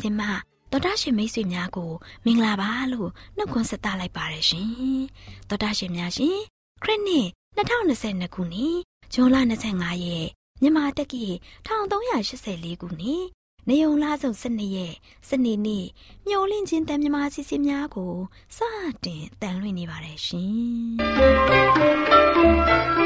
ချင်းတန်လွင်စီစဉ်မှတော်တာရှင်မိတ်ဆွေများကိုမင်္ဂလာပါလို့နှုတ်ခွန်းဆက်သလိုက်ပါရရှင်တော်တာရှင်များရှင်ခရစ်နှစ်2022ခုနှစ်ဇွန်လ25ရက်မြန်မာတက္ကီ1384ခုနှစ်နေုံလားစုံ12ရက်စနေနေ့မျောလင့်ချင်းတန်မြမာစီစီများကိုစတင်တန်လွှင့်နေပါတယ်ရှင်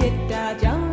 ရှင်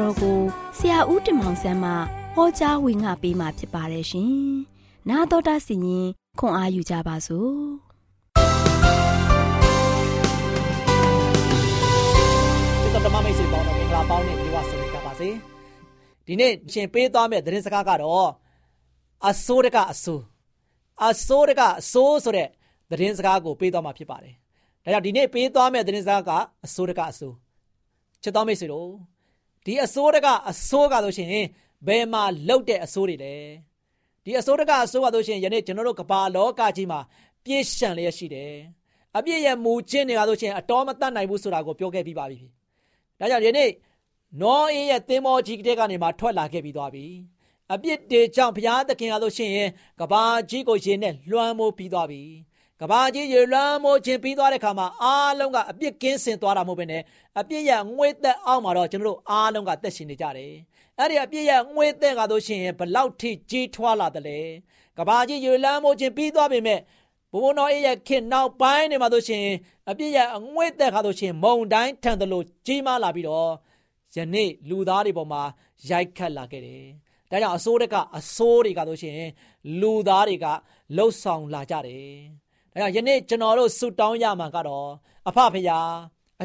တော်ကိုဆရာဦးတင်မောင်ဆန်းမှဟောကြားဝင်ငါပေးมาဖြစ်ပါတယ်ရှင်။နာတော်တာစီရင်ခွန်အားယူကြပါစို့။ဒီတော်မမိတ်ဆွေပေါင်းတော်မင်္ဂလာပေါင်းနဲ့ဒီဝဆုကြပါစေ။ဒီနေ့ရှင်ပေးသွားမယ့်သတင်းစကားကတော့အဆိုးတကအဆိုးအစိုးရကအစိုးဆိုတဲ့သတင်းစကားကိုပေးသွားမှာဖြစ်ပါတယ်။ဒါကြောင့်ဒီနေ့ပေးသွားမယ့်သတင်းစကားကအစိုးရကအစိုးချစ်တော်မိတ်ဆွေတို့ ဒီအစိုးရကအစိုးကဆိုရှင်ဘယ်မှာလောက်တဲ့အစိုးတွေလဲဒီအစိုးရကအစိုးကဆိုရှင်ယနေ့ကျွန်တော်တို့ကမ္ဘာလောကကြီးမှာပြည့်ရှံလျက်ရှိတယ်။အပြည့်ရဲ့မူချင်းတွေကဆိုရှင်အတော်မတတ်နိုင်ဘူးဆိုတာကိုပြောခဲ့ပြီးပါပြီ။ဒါကြောင့်ယနေ့နောအေးရဲ့သင်္ဘောကြီးတဲ့ကနေမှထွက်လာခဲ့ပြီးသွားပြီအပြစ်တွေကြောင့်ဘုရားသခင်အားလို့ရှိရင်ကဘာကြီးကိုရင်နဲ့လွှမ်းမိုးပြီးသွားပြီ ကဘာကြီးရေလွှမ်းမိုးခြင်းပြီးသွားတဲ့ခါမှာအားလုံးကအပြစ်ကင်းစင်သွားတာမဟုတ်ဘဲနဲ့အပြစ်ရငွေသက်အောက်မှာတော့ကျွန်တော်တို့အားလုံးကသက်ရှင်နေကြတယ်အဲ့ဒီအပြစ်ရငွေသက်ကတော့ရှင်ဘလောက်ထိကြီးထွားလာတယ်လဲကဘာကြီးရေလွှမ်းမိုးခြင်းပြီးသွားပြီမဲ့ဘုံတော်ရဲ့ခင်နောက်ပိုင်းနေမှာတို့ရှင်အပြစ်ရအငွေသက်ခါတို့ရှင်မုံတိုင်းထန်တယ်လို့ကြီးမားလာပြီးတော့ယနေ့လူသားတွေပေါ်မှာရိုက်ခတ်လာခဲ့တယ်။ဒါကြောင့်အစိုးရကအစိုးတွေကဆိုရှင်လူသားတွေကလှုပ်ဆောင်လာကြတယ်။ ဒါကြောင့်ယနေ့ကျွန်တော်တို့ဆုတောင်းရမှာကတော့အဖဖရာ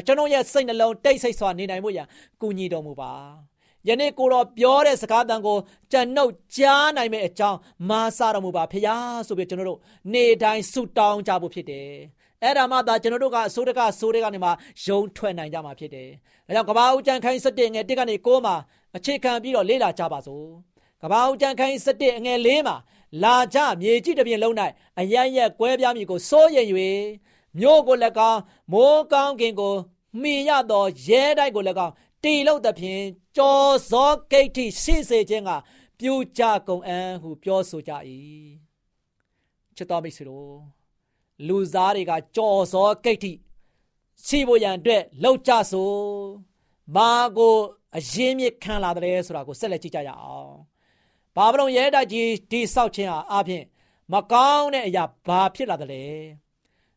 ကျွန်တော်ရဲ့စိတ်နှလုံးတိတ်ဆိတ်စွာနေနိုင်ဖို့ရကူညီတော်မူပါ။ယနေ့ကိုတော်ပြောတဲ့စကားတန်ကိုကျွန်ုပ်ကြားနိုင်မယ့်အကြောင်းမာစာတော်မူပါဖရာဆိုပြီးကျွန်တော်တို့နေတိုင်းဆုတောင်းကြဖို့ဖြစ်တယ်။အဲ့ဒါမှသာကျွန်တော်တို့ကအစိုးရကဆိုးတွေကနေမှယုံထွက်နိုင်ကြမှာဖြစ်တယ်။ဒါကြောင့်ကဘာဦးကျန်ခိုင်းစတဲ့ငယ်တစ်ကနေကိုးမှာအခြေခံပြီးတော့လေ့လာကြပါစို့။ကဘာဦးကျန်ခိုင်းစတဲ့ငယ်လေးမှာ လာကြမြေကြီးတစ်ပြင်လုံး၌အရရက်ကွဲပြားမိကိုစိုးရင်၍မြို့ကိုလည်းကောင်းမိုးကောင်းကင်ကိုမှီရသောရဲတိုက်ကိုလည်းကောင်းတီလို့သဖြင့်ကြော်စောဂိတ်ထိရှိစေခြင်းကပြူကြကုန်အံဟုပြောဆိုကြ၏ချစ်တော်မိတ်ဆွေတို့လူစားတွေကကြော်စောကိတ်ထိရှိဖို့ရန်အတွက်လောက်ကြဆိုမာကိုအရင်မြစ်ခံလာတယ်ဆိုတာကိုဆက်လက်ကြည့်ကြရအောင် ဘာဗလုန်ရဲတိုက်ကြီးဒီဆောက်ခြင်းဟာအပြင်မကောင်းတဲ့အရာဘာဖြစ်လာတယ်လဲ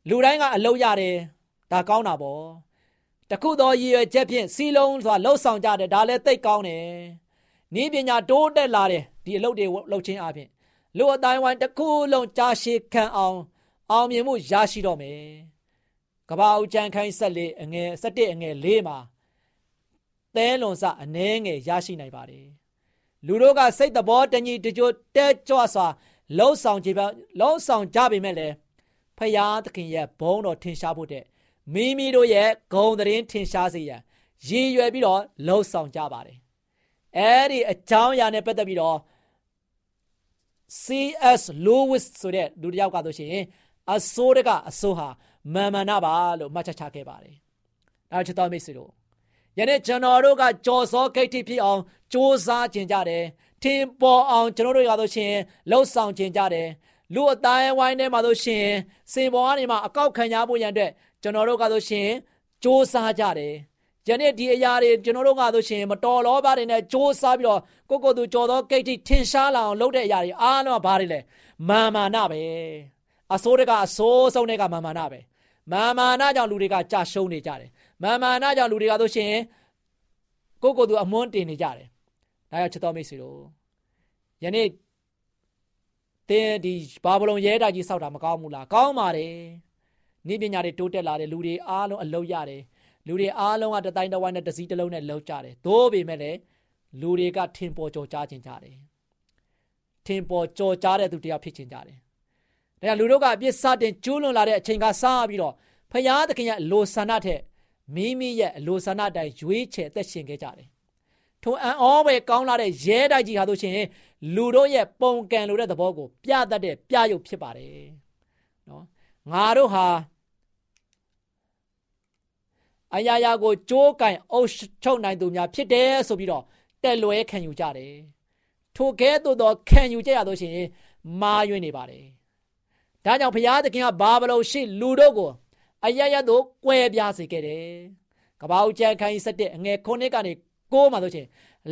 လူတိုင်းကအလုံးရတယ်ဒါကောင်းတာပေါ့တခုသောရည်ရွယ်ချက်ဖြင့်စီလုံးဆိုတာလှုပ်ဆောင်ကြတယ်ဒါလည်းသိကောင်းတယ်ဤပညာတိုးတက်လာတယ်ဒီအလုပ်တွေလှုပ်ခြင်းအပြင်လူအတိုင်းဝိုင်းတစ်ခုလုံးကြာရှည်ခံအောင်အောင်မြင်မှုရရှိတော့မယ်ကဘာဦးကျန်ခိုင်းဆက်လေးအငယ်၁၁အငယ်၄မှာသဲလွန်စအနှဲငယ်ရရှိနိုင်ပါတယ် လူတို့ကစိတ်တဘောတညီတကြိုတဲကြွစွာလှုပ်ဆောင်ကြပါလှုပ်ဆောင်ကြပေမဲ့လည်းဖယားသခင်ရဲ့ဘုန်းတော်ထင်ရှားဖို့တဲ့မိမိတို့ရဲ့ဂုံသတင်းထင်ရှားစေရန်ရည်ရွယ်ပြီးတော့လှုပ်ဆောင်ကြပါတယ်အဲဒီအကြောင်းအရာနဲ့ပတ်သက်ပြီးတော့ CS Lewis ဆိုတဲ့လူတစ်ယောက်ကဆိုရှင်အစိုးရကအစိုးဟာမာမနာပါလို့မှတ်ချက်ချခဲ့ပါတယ်။ဒါချစ်တော်မိတ်ဆွေတို့ ယနေ့ကျွန်တော်တို့ကကြော်စောခိတ်တိဖြစ်အောင်စ조사ကျင်ကြတယ်။ထင်ပေါ်အောင်ကျွန်တော်တို့ရတော့ရှင်လှုပ်ဆောင်ကျင်ကြတယ်။လူအတိုင်းဝိုင်းထဲမှာဆိုရှင်စင်ပေါ်ကနေမှအကောက်ခံရဖို့ရန်အတွက်ကျွန်တော်တို့ကဆိုရှင်စ조사ကြတယ်။ယနေ့ဒီအရာတွေကျွန်တော်တို့ကဆိုရှင်မတော်လောပါတွေနဲ့စ조사ပြီးတော့ကိုကိုသူကြော်သောကိတ်တိထင်ရှားလာအောင်လုပ်တဲ့အရာတွေအားလုံးကဘာတွေလဲမာမာနပဲ။အစိုးရကအစိုးဆုံးတဲ့ကမာမာနပဲမာမာနကြောင့်လူတွေကကြာရှုံးနေကြတယ် မာမာနကြောင့်လူတွေကဆိုရှင်ကိုကိုသူအမွန်းတင်နေကြတယ်ဒါကြောင့်ချစ်တော်မိတ်ဆွေတို့ယနေ့တင်းဒီဘာဘလုံရဲတာကြီးစောက်တာမကောင်းဘူးလားကောင်းပါတယ်နိပညာတွေတိုးတက်လာတယ်လူတွေအားလုံးအလုပ်ရတယ်လူတွေအားလုံးကတတိုင်းတစ်ဝိုင်းနဲ့တစည်းတစ်လုံးနဲ့လောက်ကြတယ်သို့ပေမဲ့လည်းလူတွေကထင်ပေါ်ကြော်ကြားခြင်းကြတယ်ထင်ပေါ်ကြော်ကြားတဲ့သူတရားဖြစ်ခြင်းကြတယ်ဒါကြောင့်လူတို့ကအပြစ်စတင်ကျူးလွန်လာတဲ့အချိန်ကစပြီးတော့ဖယားသခင်ရဲ့အလိုဆန္ဒထက် မိမိရဲ့အလိုဆန္ဒတိုင်းရွေးချယ်သက်ရှင်ခဲ့ကြတယ်။ထိုအံ့ဩပဲကောင်းလာတဲ့ရဲတိုက်ကြီးဟာဆိုရှင်လူတို့ရဲ့ပုံကံလိုတဲ့သဘောကိုပြတတ်တဲ့ပြရုပ်ဖြစ်ပါတယ်။နော်ငါတို့ဟာအရာရာကိုကြိုးကင်အုပ်ချုပ်နိုင်သူများဖြစ်တယ်ဆိုပြီးတော့တက်လွဲခံယူကြတယ်။ထိုကဲ့သို့သောခံယူကြရလို့ရှိရင်မာယွင်းနေပါတယ်။ဒါကြောင့်ဘုရားသခင်ကဘာဘလို့ရှိလူတို့ကို အရရတို့ကွဲပြားစေခဲ့တယ်။ကပောက်ကျန်ခိုင်းစတဲ့အငယ်ခုနှစ်ကနေကိုးမှာဆိုချင်း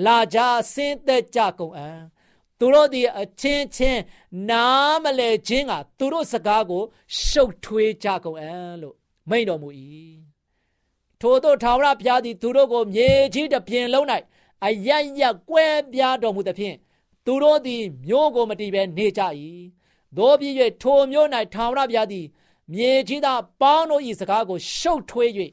လာကြဆင်းသက်ကြကုန်အံသူတို့ဒီအချင်းချင်းနားမလဲခြင်းကသူတို့စကားကို ရှုပ်ထွေးကြကုန်အံလို့မိန့်တော်မူ၏ထို့သောထာဝရဘုရားသည် သူတို့ကို မြေကြီးတစ်ပြင်လုံး၌အယံ့ရကွဲပြားတော်မူသဖြင့်သူတို့သည် မြို့ကိုမတည်ဘဲနေကြ၏တို့ပြည့်၍ထိုမျိုး၌ထာဝရဘုရားသည် မြေကြီးသားပေါင်းတို့၏စကားကို ရှုပ်ထွေး၍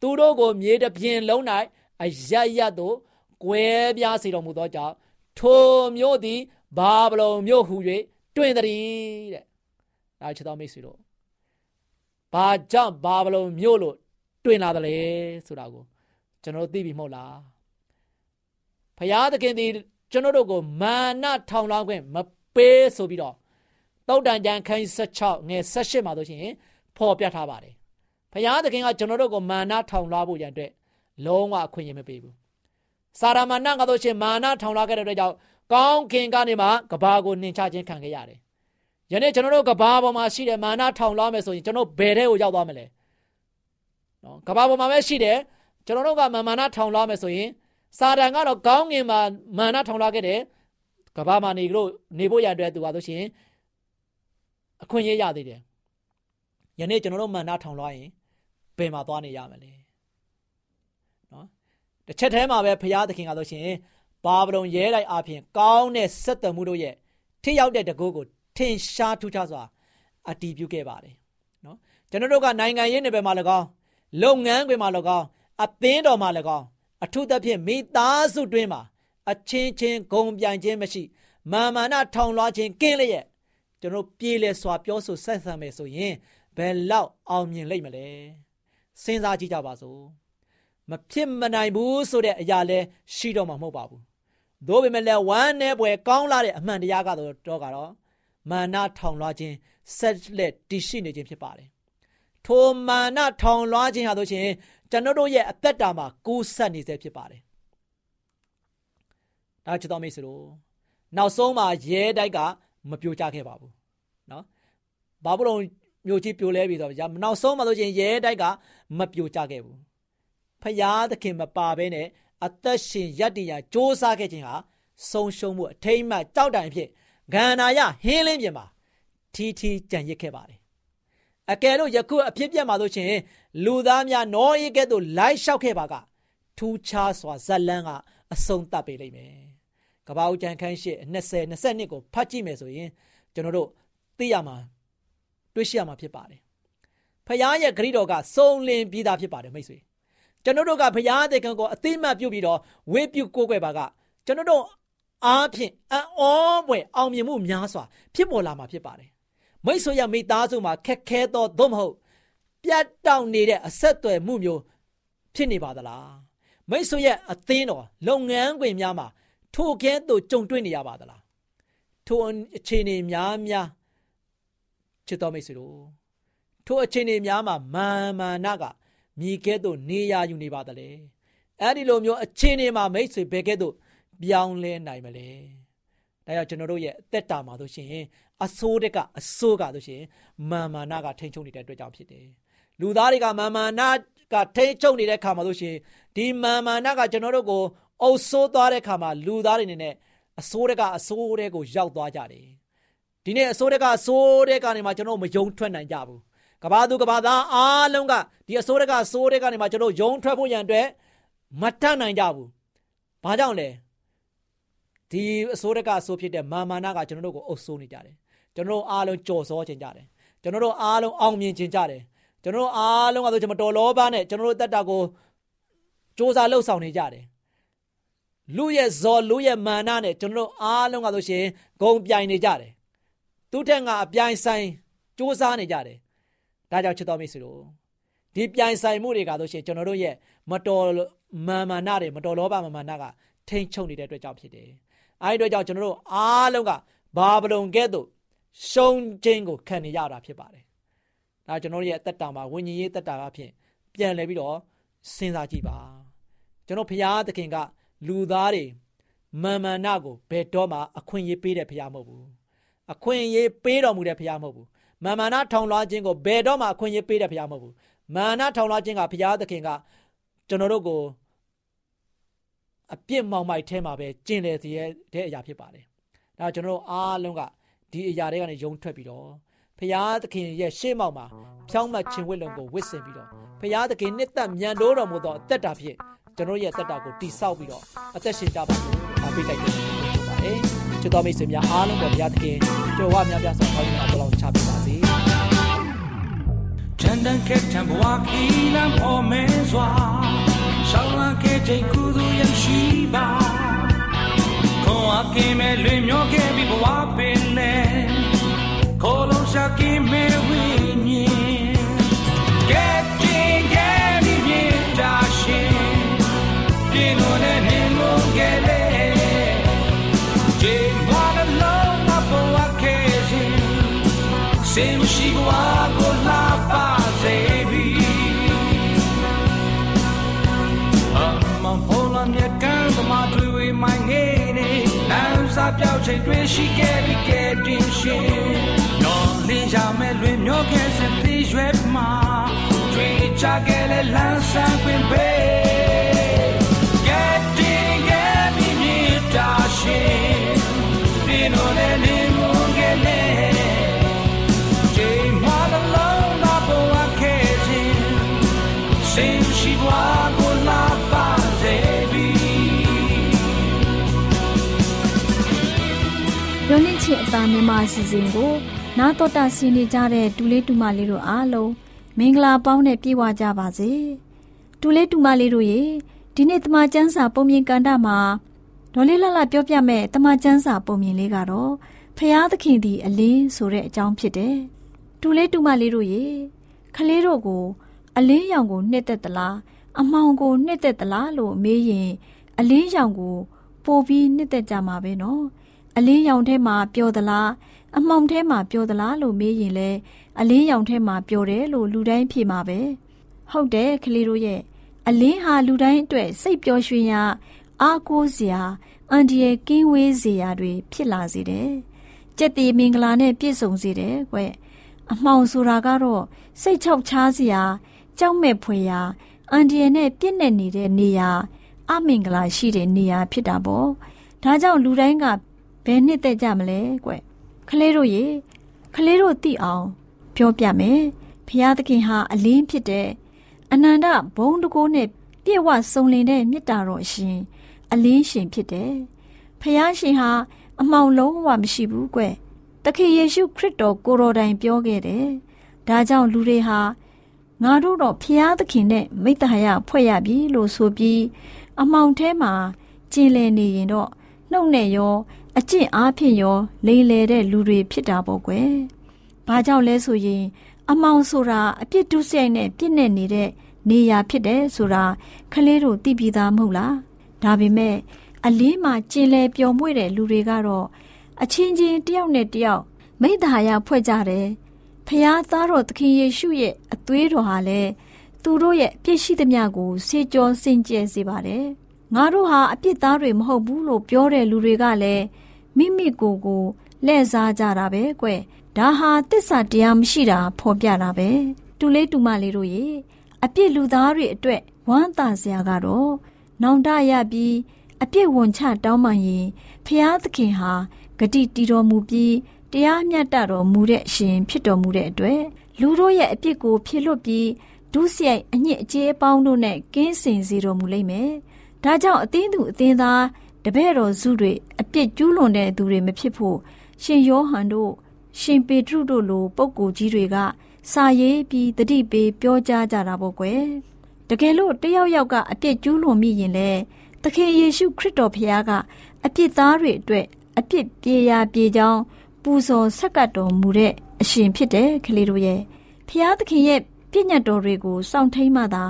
သူတို့ကို မြေတပြင်လုံး၌အရရသို့ကွဲပြားစေတော်မူသောကြောင့်ထိုမျိုးသည်ဘာဗလုန်မျိုးဟု၍တွင်သည်တဲ့ဒါချစ်တော်မိတ်ဆွေတို့ဘာကြောင့်ဘာဘလုံးမြို့လို့တွင်လာတယ်လဲဆိုတာကို ကျွန်တော်သိပြီမဟုတ်လားဖရာသခင်ဒီကျွန်တော်တို့ကိုမာနထောင်လောင်းခွင့်မပေးဆိုပြီးတော့ တုတ်တန်ကြံခန်း16ငယ်18မှာဆိုရှင်ဖော်ပြထားပါတယ်ဖရာသခင်ကကျွန်တော်တို့ကိုမာနထောင်လွှားဖို့ရန်အတွက်လုံးဝအခွင့်အရေးမပေးဘူးစာရမဏကဆိုရှင်မာနထောင်လွှားခဲ့တဲ့အတွက်ကြောင့်ကောင်းခင်ကနေမှကဘာကိုနှင်ချခြင်းခံခဲ့ရတယ်ယနေ့ကျွန်တော်တို့ကဘာပေါ်မှာရှိတဲ့မာနထောင်လွှားမယ်ဆိုရင်ကျွန်တော်ဘယ်ထဲကိုရောက်သွားမလဲနော်ကဘာပေါ်မှာပဲရှိတယ်ကျွန်တော်တို့ကမာနထောင်လွှားမယ်ဆိုရင်စာတန်ကတော့ကောင်းငင်မှာမာနထောင်လွှားခဲ့တယ်ကဘာမှာနေလို့နေဖို့ရတဲ့သူပါဆိုရှင် အခွင့်အရေးရသေးတယ်ယနေ့ကျွန်တော်တို့မာနထောင်လွှားရင်ဘယ်မှာသွားနေရမလဲနော်တစ်ချက်တည်းမှာပဲဘုရားသခင်ကဆိုရှင်ဘာဗလုန်ရဲလိုက်အပြင်ကောင်းတဲ့ဆက်သွယ်မှုတို့ရဲ့ထိရောက်တဲ့တကူကိုထင်ရှားထူးခြားစွာအတည်ပြုခဲ့ပါတယ်နော်ကျွန်တော်တို့ကနိုင်ငံရေးနယ်ပယ်မှာ၎င်းလုပ်ငန်းခွင်မှာ၎င်းအသင်းတော်မှာ၎င်းအထူးသဖြင့်မိသားစုတွင်းမှာအချင်းချင်းဂုံပြိုင်ခြင်းမရှိ မာမာနထောင်လွှားခြင်းကင်းလျက် ကျွန်တော်ပြေးလဲစွာပြောဆိုဆက်ဆံမယ်ဆိုရင်ဘယ်လောက်အောင်မြင်လိမ့်မလဲစဉ်းစားကြည့်ကြပါစို့မဖြစ်မနိုင်ဘူးဆိုတဲ့အရာလဲရှိတော့မှာမဟုတ်ပါဘူးသို့ပေမဲ့လည်းဝမ်းနဲ့ပွဲကောင်းလာတဲ့အမှန်တရားကတော့တော့ကတော့မာနထောင်လွှားခြင်းဆက်လက်တည်ရှိနေခြင်းဖြစ်ပါတယ်ထိုမာနထောင်လွှားခြင်းဟာဆိုရှင်ကျွန်တော်တို့ရဲ့အသက်တာမှာကူးဆက်နေစေဖြစ်ပါတယ်ဒါချစ်တော်မိတ်ဆွေတို့နောက်ဆုံးမှာရဲတိုက်က မပြိုကျခဲ့ပါဘူးနော်ဘာဘုလုံမြို့ကြီးပြိုလဲပြီဆိုတော့မနောက်ဆုံးမှဆိုချင်းရဲတိုက်ကမပြိုကျခဲ့ဘူးဖရာသခင်မပါဘဲနဲ့အသက်ရှင်ရတ္တိယာစ조사ခဲ့ခြင်းဟာဆုံးရှုံးမှုအထိမ့်မှကြောက်တိုင်ဖြစ်ဂန္ဓာယဟင်းလင်းပြင်မှာထီထီကြံရစ်ခဲ့ပါတယ်အကယ်လို့ယခုအဖြစ်ပြက်မှာဆိုရှင်လူသားများနောအေးကဲ့သို့လိုက်လျှောက်ခဲ့ပါကထူးခြားစွာဇက်လန်းကအဆုံးသတ်ပေးလိမ့်မယ် ကပ္ပဦးကျန်ခန်းရှိ20 22ကိုဖတ်ကြည့်မယ်ဆိုရင်ကျွန်တော်တို့သိရမှာတွေ့ရှိရမှာဖြစ်ပါတယ်ဖခင်ရဲ့ဂရိတော်ကစုံလင်ပြီးသားဖြစ်ပါတယ်မိတ်ဆွေကျွန်တော်တို့ကဘုရားသခင်ကိုအသိမှတ်ပြုပြီးတော့ဝေပြုကိုးကွယ်ပါကကျွန်တော်တို့အားဖြင့်အံ့ဩဖွယ်အောင်မြင်မှုများစွာဖြစ်ပေါ်လာမှာဖြစ်ပါတယ်မိတ်ဆွေရမိသားစုမှာခက်ခဲသောသို့မဟုတ်ပြတ်တောက်နေတဲ့အဆက်အသွယ်မှုမျိုးဖြစ်နေပါသလားမိတ်ဆွေရဲ့အသင်းတော်လုပ်ငန်းခွင်များမှာ ထိုကဲ့သို့ကြုံတွေ့နေရပါသလားထိုအခြေအနေများများချစ်တော်မိတ်ဆွေတို့ထိုအခြေအနေများမှာမာမာနကမြည်ကဲ့သို့နေရယူနေပါသလဲအဲ့ဒီလိုမျိုးအခြေအနေမှာမိတ်ဆွေဘယ်ကဲ့သို့ပြောင်းလဲနိုင်မလဲဒါကြောင့်ကျွန်တော်တို့ရဲ့အသက်တာမှာဆိုရှင်အဆိုးတက်ကအဆိုးကဆိုရှင်မာမာနကထိန်ချုံနေတဲ့အတွက်ကြောင့်ဖြစ်တယ်လူသားတွေကမာမာနကထိန်ချုံနေတဲ့ခါမှာဆိုရှင်ဒီမာမာနကကျွန်တော်တို့ကို အုပ်ဆိုးသွားတဲ့ခါမှာလူသားတွေနေနဲ့အဆိုးတက်ကအဆိုးတဲ့ကိုရောက်သွားကြတယ်ဒီနေ့အစိုးရကအစိုးရကနေမှကျွန်တော်မယုံထွက်နိုင်ကြဘူးကဘာသူကဘာသားအားလုံးကဒီအစိုးရကအစိုးရကနေမှကျွန်တော်ယုံထွက်ဖို့ရန်အတွက်မတတ်နိုင်ကြဘူးဘာကြောင့်လဲဒီအစိုးရကအစိုးဖြစ်တဲ့မာမာနာကကျွန်တော်တို့ကိုအုပ်စိုးနေကြတယ်ကျွန်တော်တို့အားလုံးကြော်စောခြင်းကြတယ်ကျွန်တော်တို့အားလုံးအောင်မြင်ခြင်းကြတယ်ကျွန်တော်တို့အားလုံးကဆိုကျွန်တော်တော်လောဘနဲ့ကျွန်တော်တို့တက်တာကိုစ조사လှုပ်ဆောင်နေကြတယ် လူရဲ့ဇော်လူရဲ့မာနနဲ့ကျွန်တော်တို့အားလုံးကဆိုရှင်ဂုံပြိုင်နေကြတယ်သူ့ထက်ကအပြိုင်ဆိုင်စူးစမ်းနေကြတယ်ဒါကြောင့်ချစ်တော်မိတ်ဆွေတို့ဒီပြိုင်ဆိုင်မှုတွေကဆိုရှင်ကျွန်တော်တို့ရဲ့မတော်မာမာနတွေမတော်လောဘမာမာနကထိန်ချုပ်နေတဲ့အတွက်ကြောင့်ဖြစ်တယ်အဲဒီအတွက်ကြောင့်ကျွန်တော်တို့အားလုံးကဘာဗလုန်ကဲ့သို့ရှုံးခြင်းကိုခံနေရတာဖြစ်ပါတယ်ဒါကျွန်တော်တို့ရဲ့အသက်တာမှာဝိညာဉ်ရေးသက်တာအဖြစ်ပြန်လဲပြီးတော့စဉ်းစားကြည့်ပါကျွန်တော်ဖရာသခင်က လူသားတွေမာမာနကိုဘယ်တော့မှအခွင့်အရေးပေးတဲ့ဖရာမဟုတ်ဘူးအခွင့်အရေးပေးတော်မူတဲ့ဘုရားမဟုတ်ဘူးမာမာနထောင်လွှားခြင်းကိုဘယ်တော့မှအခွင့်အရေးပေးတဲ့ဘုရားမဟုတ်ဘူးမာနထောင်လွှားခြင်းကဘုရားသခင်ကကျွန်တော်တို့ကိုအပြစ်မောင်မိုက်ထဲမှာပဲကျင်လည်စေတဲ့အရာဖြစ်ပါတယ်ဒါကျွန်တော်တို့အားလုံးကဒီအရာတွေကနေယုံထွက်ပြီးတော့ဖရာသခင်ရဲ့ရှေ့မောက်မှာဖြောင်းမှတ်ခြင်းဝိလုံကိုဝစ်ဆင်ပြီးတော့ဖရာသခင်နှစ်သက်မြန်တိုးတော်မူသောအသက်တာဖြင့် ကျွန်တော်ရဲ့အသက်တာကိုတိဆောက်ပြီးတော့အသက်ရှင်ကြပါလို့အားပေးတိုက်တယ်ဖြစ်ပါတယ်ချစ်တော်မိတ်ဆွေများအားလုံးပေါ်ဘုရားသခင်ကြွယ်ဝများပြားစွာခေါင်းမှာဘလောင်ချပေးပါစေတန်တန်ကဲတံဘဝခီလမ်းပေါ်မဲစွာရှောင်းလာခဲ့တဲ့ကုသိုလ်ရရှိပါခွန်အားကင်းမဲ့လွင်မျောခဲ့ပြီးဘဝပင်နဲ့ခေါ်လို့ရှာကင်းမေ ရှိခဲ့ပြီကဲတင်ရှင်တော်လင်းရမယ်လွင်မျောခဲ့စသည်ရွယ်မှာတွေ့ချခဲ့လေလမ်းစာခွင်ပဲကဲတင်ခဲ့ နှင့်ချစ်အသားမြန်မာအစီအစဉ်ကို နားတော်တာဆင်းနေကြတဲ့ဒူလေးတူမလေးတို့အားလုံးမင်္ဂလာပေါင်းနဲ့ပြည့်ဝကြပါစေဒူလေးတူမလေးတို့ရေဒီနေ့တမချန်းစာပုံမြင်ကန်တာမှာဒေါ်လေးလှလှပြောပြမဲ့တမချန်းစာပုံမြင်လေးကတော့ဖျားသခင်ဒီအလင်းဆိုတဲ့အကြောင်းဖြစ်တယ်ဒူလေးတူမလေးတို့ရေခလေးတို့ကို အလင်းရောင်ကိုနှစ်သက်သလားအမောင်ကိုနှစ်သက်သလားလို့မေးရင် အလင်းရောင်ကို ပို့ပြီးနှစ်သက်ကြမှာပဲနော် အလင်းရောင်ထဲမှာပျော်သလားအမှောင်ထဲမှာပျော်သလားလို့မေးရင်လဲအလင်းရောင်ထဲမှာပျော်တယ်လို့လူတိုင်းဖြေမှာပဲဟုတ်တယ်ကလေးတို့ရဲ့အလင်းဟာလူတိုင်းအတွက်စိတ်ပျော်ရွှင်ရာအားကိုးစရာအန်ဒီရဲ့ကင်းဝေးစရာတွေဖြစ်လာစေတယ်ကြက်တီမင်္ဂလာနဲ့ပြည့်စုံစေတယ်ကွအမှောင်ဆိုတာကတော့စိတ်ချောက်ချားစရာကြောက်မဲ့ဖွယ်ရာအန်ဒီရဲ့နဲ့ပြည့်နေနေတဲ့နေရာအမင်္ဂလာရှိတဲ့နေရာဖြစ်တာပေါ့ဒါကြောင့်လူတိုင်းက ဘယ်နှစ်သက်ကြမလဲကွခလေးတို့ရေခလေးတို့သိအောင်ပြောပြမယ်ဖျားသခင်ဟာအလင်းဖြစ်တဲ့အနန္တဘုံတကိုးနဲ့ပြည့်ဝစုံလင်တဲ့မေတ္တာတော်ရှင်အလင်းရှင်ဖြစ်တယ်ဖျားရှင်ဟာအမှောင်လုံးဝမရှိဘူးကွတခင်ယေရှုခရစ်တော်ကိုတော်တိုင်ပြောခဲ့တယ်ဒါကြောင့်လူတွေဟာငါတို့တော့ဖျားသခင်နဲ့မိတ္တဟာယဖွဲ့ရပြီလို့ဆိုပြီးအမှောင်ထဲမှာကျင်လည်နေရင်တော့နှုတ်နဲ့ရော အကျင့်အားဖြင့်ရော လိမ်လည်တဲ့လူတွေဖြစ်တာပေါ့ကွယ်။ဘာကြောင့်လဲဆိုရင် အမောင်ဆိုတာအပြစ်ဒုစရိုက်နဲ့ပြစ်နေနေတဲ့နေရာဖြစ်တယ်ဆိုတာခလေးတို့သိပြီးသားမဟုတ်လား။ဒါပေမဲ့အလင်းမှာကျင်လည်ပျော်မွေ့တဲ့လူတွေကတော့အချင်းချင်းတယောက်နဲ့တယောက်မိသားရဖွဲ့ကြတယ်။ဖျားသားတော်သခင်ယေရှုရဲ့အသွေးတော်ဟာလည်းသူတို့ရဲ့ပြည့်ရှိသမျှကိုစေကျော်စင်ကြယ်စေပါတယ်။ငါတို့ဟာအပြစ်သားတွေမဟုတ်ဘူးလို့ပြောတဲ့လူတွေကလည်း မိမိကိုယ်ကိုလှည့်စားကြတာပဲကွဒါဟာတစ္ဆာတရားမရှိတာဖော်ပြတာပဲတူလေးတူမလေးတို့ရေအပြစ်လူသားတွေအတွက်ဝမ်းသာစရာကတော့နောင်တရပြီးအပြစ်ဝန်ချတောင်းပန်ရင်ဖျားသခင်ဟာဂတိတီတော်မူပြီးတရားမျှတတော်မူတဲ့အရှင်ဖြစ်တော်မူတဲ့အတွက်လူတို့ရဲ့အပြစ်ကိုဖြေလွတ်ပြီးဒုစရိုက်အညစ်အကြေးအပေါင်းတို့နဲ့ကင်းစင်စေတော်မူလိမ့်မယ်။ဒါကြောင့်အသင်းသူအသင်းသား တပည့်တော်စုတွေအပြစ်ကျူးလွန်တဲ့သူတွေမဖြစ်ဖို့ရှင်ယောဟန်တို့ရှင်ပေတရုတို့လိုပုဂ္ဂိုလ်ကြီးတွေကစာရေးပြီးတတိပေးပြောကြားကြတာပေါ့ကွယ်တကယ်လို့တယောက်ယောက်ကအပြစ်ကျူးလွန်မိရင်လေသခင်ယေရှုခရစ်တော်ဖခင်ကအပြစ်သားတွေအတွက်အပြစ်ပြေရာပြေကြောင်းပူဇော်ဆက်ကပ်တော်မူတဲ့အရှင်ဖြစ်တယ်ကလေးတို့ရဲ့ဖခင်သခင်ရဲ့ပြည့်ညတ်တော်တွေကိုစောင့်ထိန်မှသာ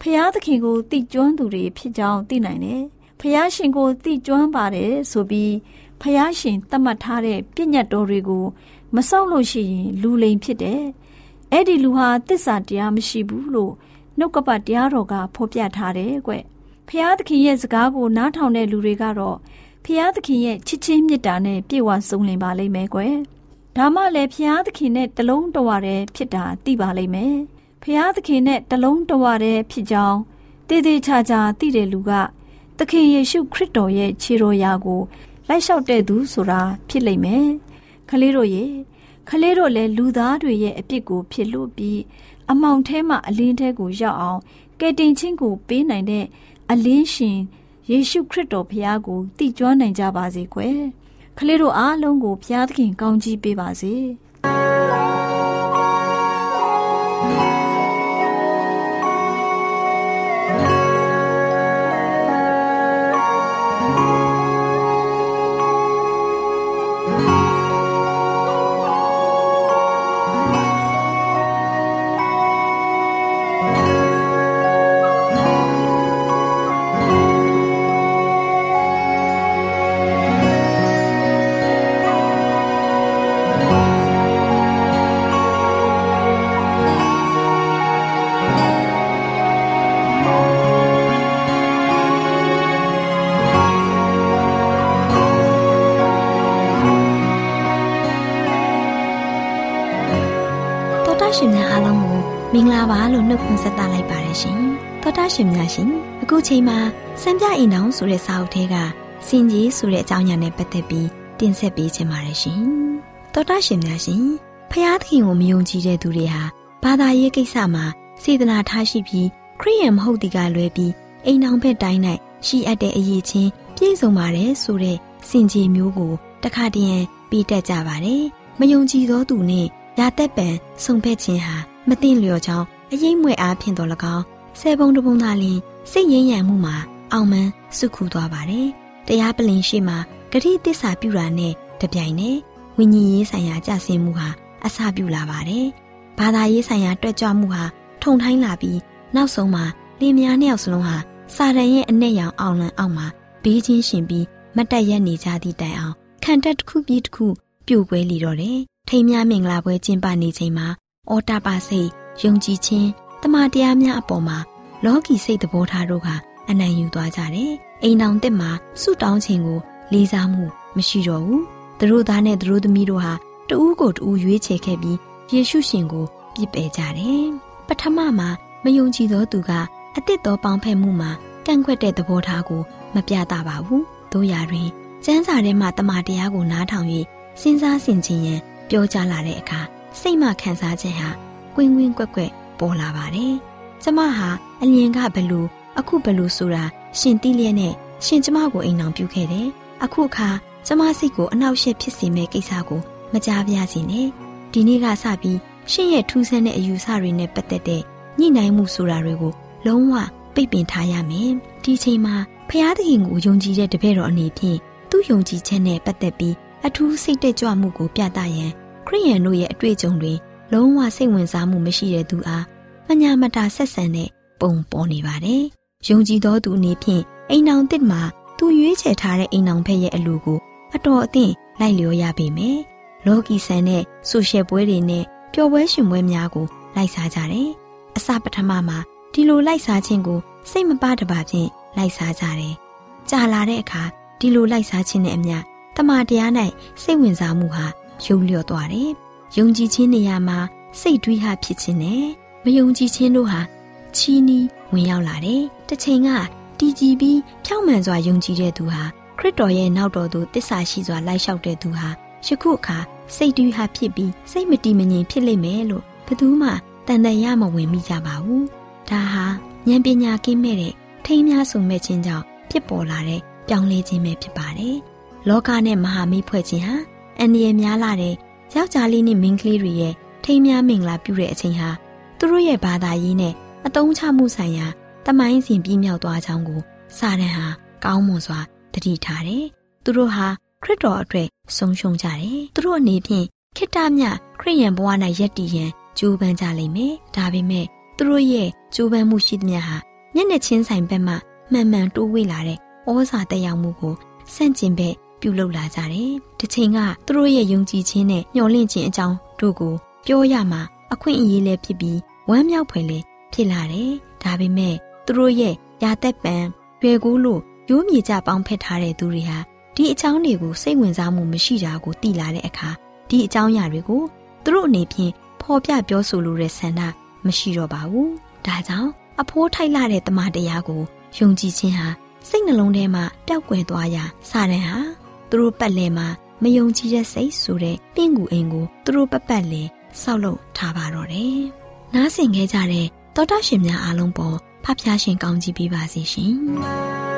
ဖခင်သခင်ကိုတည်ကျွမ်းသူတွေဖြစ်ကြောင်းသိနိုင်တယ် ဖះရှင်ကိုသိကျွမ်းပါတယ်ဆိုပြီးဖះရှင်သတ်မှတ်ထားတဲ့ပြည့်ညတ်တော်တွေကိုမစောင့်လို့ရှိရင်လူလိမ်ဖြစ်တယ်။အဲ့ဒီလူဟာတစ္ဆာတရားမရှိဘူးလို့နှုတ်ကပတ်တရားတော်ကဖော်ပြထားတယ်ကွ။ဖះသခင်ရဲ့စကားကိုနားထောင်တဲ့လူတွေကတော့ဖះသခင်ရဲ့ချစ်ချင်းမေတ္တာနဲ့ပြည့်ဝစုံလင်ပါလိမ့်မယ်ကွယ်။ဒါမှလည်းဖះသခင်နဲ့တလုံးတဝရဲဖြစ်တာသိပါလိမ့်မယ်။ဖះသခင်နဲ့တလုံးတဝရဲဖြစ်ကြောင်းတည်တည်ချာချာသိတဲ့လူက သခင်ယေရှုခရစ်တော်ရဲ့ခြေတော်ရာကိုလိုက်လျှောက်တဲ့သူဆိုတာဖြစ်လိမ့်မယ်။ခလေးတို့ရေခလေးတို့လည်းလူသားတွေရဲ့အပြစ်ကိုဖြစ်လို့ပြီးအမောင်ထဲမှအလင်းထဲကိုရောက်အောင်ကယ်တင်ခြင်းကိုပေးနိုင်တဲ့အလင်းရှင်ယေရှုခရစ်တော်ဘုရားကိုတည်ကျွမ်းနိုင်ကြပါစေကွယ်။ခလေးတို့အားလုံးကိုဘုရားသခင်ကောင်းချီးပေးပါစေ။ မင်္ဂလာပါလို့နှုတ်ခွန်းဆက်သလိုက်ပါတယ်ရှင်သောတာရှင်များရှင်အခုချိန်မှာစံပြအိမ်တော်ဆိုတဲ့စာအုပ်ထဲကစင်ကြီးဆိုတဲ့အကြောင်းအရာနဲ့ပတ်သက်ပြီးတင်ဆက်ပေးချင်ပါတယ်ရှင်သောတာရှင်များရှင်ဖျားသခင်ကိုမယုံကြည်တဲ့သူတွေဟာဘာသာရေးကိစ္စမှာစေတနာထားရှိပြီးခရိယန်မဟုတ်ဒီကလွဲပြီးအိမ်အောင်ဘက်တိုင်း၌ရှိအပ်တဲ့အရေးချင်းပြည့်စုံပါတယ်ဆိုတဲ့စင်ကြီးမျိုးကိုတခါတည်းပြီးတတ်ကြပါတယ်မယုံကြည်သောသူနဲ့ ရာသက်ပံဆုံဖက်ခြင်းဟာမသိလျော်ကြောင်းအရေးမွေအားဖြင့်တော်၎င်းဆယ်ပုံတပုံသာလျှင်စိတ်ရင်းရံမှုမှာအောင်မန်းစုခုသွားပါတယ်တရားပလင်ရှိမှာဂတိတစ္ဆာပြုတာနဲ့တပြိုင်နက်ဝိညာဉ်ရေးဆိုင်ရာကြဆင်းမှုဟာအစပြုလာပါတယ်ဘာသာရေးဆိုင်ရာတွက်ကြွမှုဟာထုံထိုင်းလာပြီးနောက်ဆုံးမှာလင်မယားနှစ်ယောက်စလုံးဟာစာရန်ရဲ့အနဲ့ရောင်အောင်လန်အောက်မှာဘေးချင်းရှင်ပြီးမတ်တက်ရက်နေကြသည့်တိုင်အောင်ခံတက်တစ်ခုပြီးတစ်ခုပြိုကွဲလီတော့တယ် ထိမ်းများမင်္ဂလာပွဲကျင်းပနေချိန်မှာအော်တာပါစိတ်ယုံကြည်ခြင်းတမန်တရားများအပေါ်မှာလောကီစိတ်သဘောထားတို့ကအနိုင်ယူသွားကြတယ်အိမ်အောင်တက်မှာဆုတောင်းခြင်းကိုလေးစားမှုမရှိတော့ဘူးသူတို့သားနဲ့သူတို့သမီးတို့ဟာတဦးကိုတဦးရွေးချယ်ခဲ့ပြီးယေရှုရှင်ကိုပြစ်ပယ်ကြတယ်ပထမမှာမယုံကြည်သောသူကအစ်စ်တော်ပေါင်းဖက်မှုမှာကန့်ကွက်တဲ့သဘောထားကိုမပြသပါဘူးတို့ရာတွင်ကျမ်းစာထဲမှာတမန်တရားကိုနားထောင်၍စဉ်းစားဆင်ခြင်ရန် ပြောကြားလာတဲ့အခါစိတ်မှခံစားခြင်းဟာကွင်းကွင်းကွက်ကွက်ပေါ်လာပါတယ်။ကျမဟာအလျင်ကဘလူအခုဘလူဆိုတာရှင်တိလျက်နဲ့ရှင်ကျမကိုအိမ်အောင်ပြုခဲ့တယ်။အခုအခါကျမစိတ်ကိုအနှောက်အယှက်ဖြစ်စေမဲ့ကိစ္စကိုမကြားပြစီနဲ့။ဒီနေ့ကစပြီးရှင်ရဲ့ထူးဆန်းတဲ့အယူဆတွေနဲ့ပတ်သက်တဲ့ညှိနှိုင်းမှုဆိုတာတွေကိုလုံးဝပိတ်ပင်ထားရမယ်။ဒီချိန်မှာဖျားသခင်ကိုယုံကြည်တဲ့တပည့်တော်အနေဖြင့်သူ့ယုံကြည်ချက်နဲ့ပတ်သက်ပြီး အထူးစိတ်တက်ကြွမှုကိုပြသရန်ခရိယန်တို့ရဲ့အတွေ့အကြုံတွေလုံးဝစိတ်ဝင်စားမှုမရှိတဲ့သူအားမညာမတာဆက်ဆံတဲ့ပုံပေါ်နေပါတယ်။ယုံကြည်သောသူအနေဖြင့်အိမ်အောင်တစ်မှာသူရွေးချယ်ထားတဲ့အိမ်အောင်ဖက်ရဲ့အလိုကိုအတော်အသင့်လိုက်လျောရပေမယ်။လော်ကီဆန်တဲ့ဆိုရှယ်ပွဲတွေနဲ့ပျော်ပွဲရှင်ပွဲများကိုလိုက်စားကြတယ်။အစပထမမှာဒီလိုလိုက်စားခြင်းကိုစိတ်မပါတပါဖြင့်လိုက်စားကြတယ်။ကြာလာတဲ့အခါဒီလိုလိုက်စားခြင်းနဲ့အမျှ တမန်တရား၌စိတ်ဝင်စားမှုဟာယုံလျော့သွားတယ်။ယုံကြည်ခြင်းနေရာမှာစိတ်တွေးဟာဖြစ်ခြင်းနဲ့မယုံကြည်ခြင်းတို့ဟာချီးနီးဝင်ရောက်လာတယ်။တစ်ချိန်ကတည်ကြည်ပြီးဖြောင့်မှန်စွာယုံကြည်တဲ့သူဟာခရစ်တော်ရဲ့နောက်တော်သို့တစ္ဆာရှိစွာလိုက်လျှောက်တဲ့သူဟာယခုအခါစိတ်တွေးဟာဖြစ်ပြီးစိတ်မတည်မငြိမ်ဖြစ်လိမ့်မယ်လို့ဘယ်သူမှတန်တန်ရမဝင်မိကြပါဘူး။ဒါဟာဉာဏ်ပညာကင်းမဲ့တဲ့ထိမ်းများဆုံမဲ့ခြင်းကြောင့်ဖြစ်ပေါ်လာတဲ့ပြောင်းလဲခြင်းပဲဖြစ်ပါတယ်။ လောကနဲ့မဟာမိတ်ဖွဲ့ခြင်းဟာအန္တရာယ်များလာတဲ့ယောက်ျားလေးနဲ့မိန်းကလေးတွေရဲ့ထိမ်းများမင်္ဂလာပြုတဲ့အချိန်ဟာသူတို့ရဲ့ဘာသာရေးနဲ့အတုံးချမှုဆိုင်ရာတမိုင်းစဉ်ပြည့်မြောက်သွားကြောင်းကိုစာရန်ဟာကောင်းမွန်စွာတတိထားတယ်။သူတို့ဟာခရစ်တော်အတွက်ဆုံးရှုံးကြတယ်။သူတို့အနေဖြင့်ခိတ္တမြခရိယန်ဘဝ၌ယက်တည်ရန်ကြိုးပမ်းကြလိမ့်မယ်။ဒါပေမဲ့သူတို့ရဲ့ကြိုးပမ်းမှုရှိသမျှဟာမျက်နှာချင်းဆိုင်ဘက်မှမှန်မှန်တိုးဝေးလာတဲ့ဩဇာတက်ရောက်မှုကိုစန့်ကျင်ဘက် ပြုလုပ်လာကြတယ်။ဒီချိန်ကသူတို့ရဲ့ယုံကြည်ခြင်းနဲ့မျှော်လင့်ခြင်းအကြောင်းတို့ကိုပြောရမှာအခွင့်အရေးလည်းဖြစ်ပြီးဝမ်းမြောက်ဖွယ်လည်းဖြစ်လာတယ်။ဒါပေမဲ့သူတို့ရဲ့ယာသက်ပံရွယ်ကူးလို့ရိုးမြေကြပေါင်းဖက်ထားတဲ့သူတွေဟာဒီအကြောင်းတွေကိုစိတ်ဝင်စားမှုမရှိတာကိုသိလာတဲ့အခါဒီအကြောင်းအရာတွေကိုသူတို့အနေဖြင့်ဖော်ပြပြောဆိုလိုတဲ့ဆန္ဒမရှိတော့ပါဘူး။ဒါကြောင့်အဖိုးထိုက်လာတဲ့တမန်တရားကိုယုံကြည်ခြင်းဟာစိတ်နှလုံးထဲမှာပျောက်ကွယ်သွားရာစာရန်ဟာ သူတို့ပတ်လည်မှာမယုံကြည်တဲ့စိတ်ဆိုတဲ့ပင့်ကူအိမ်ကိုသူတို့ပတ်ပတ်လည်ဆောက်လုပ်ထားပါတော့တယ်။နားဆင်ခဲ့ကြတဲ့တောတာရှင်များအားလုံးပေါ်ဖဖျားရှင်ကောင်းကြီးပေးပါစေရှင်။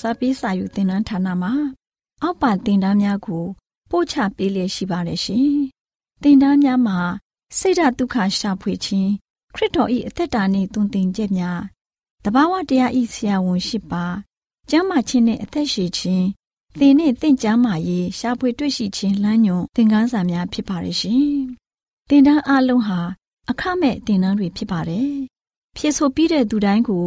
စပေးစာယူသင်တန်းဌာနမှာ အောက်ပါသင်တန်းများကိုပို့ချပေးလျက်ရှိပါတယ်ရှင်သင်တန်းများမှာစိတ်ဓာတ်ဒုက္ခရှာဖွေခြင်းခရစ်တော်၏အသက်တာနှင့်တုန်သင်ကြများတဘာဝတရားဤဆရာဝန်ရှိပါကျမ်းမာခြင်းနှင့်အသက်ရှည်ခြင်းသင်နှင့်တင့်ကြမာရေးရှားဖွေတွေ့ရှိခြင်းလမ်းညွန်သင်ခန်းစာများဖြစ်ပါရဲ့ရှင်။သင်တန်းအလုံးဟာအခမဲ့သင်တန်းတွေဖြစ်ပါတယ်။ဖြစ်ဆိုပြီးတဲ့သူတိုင်းကို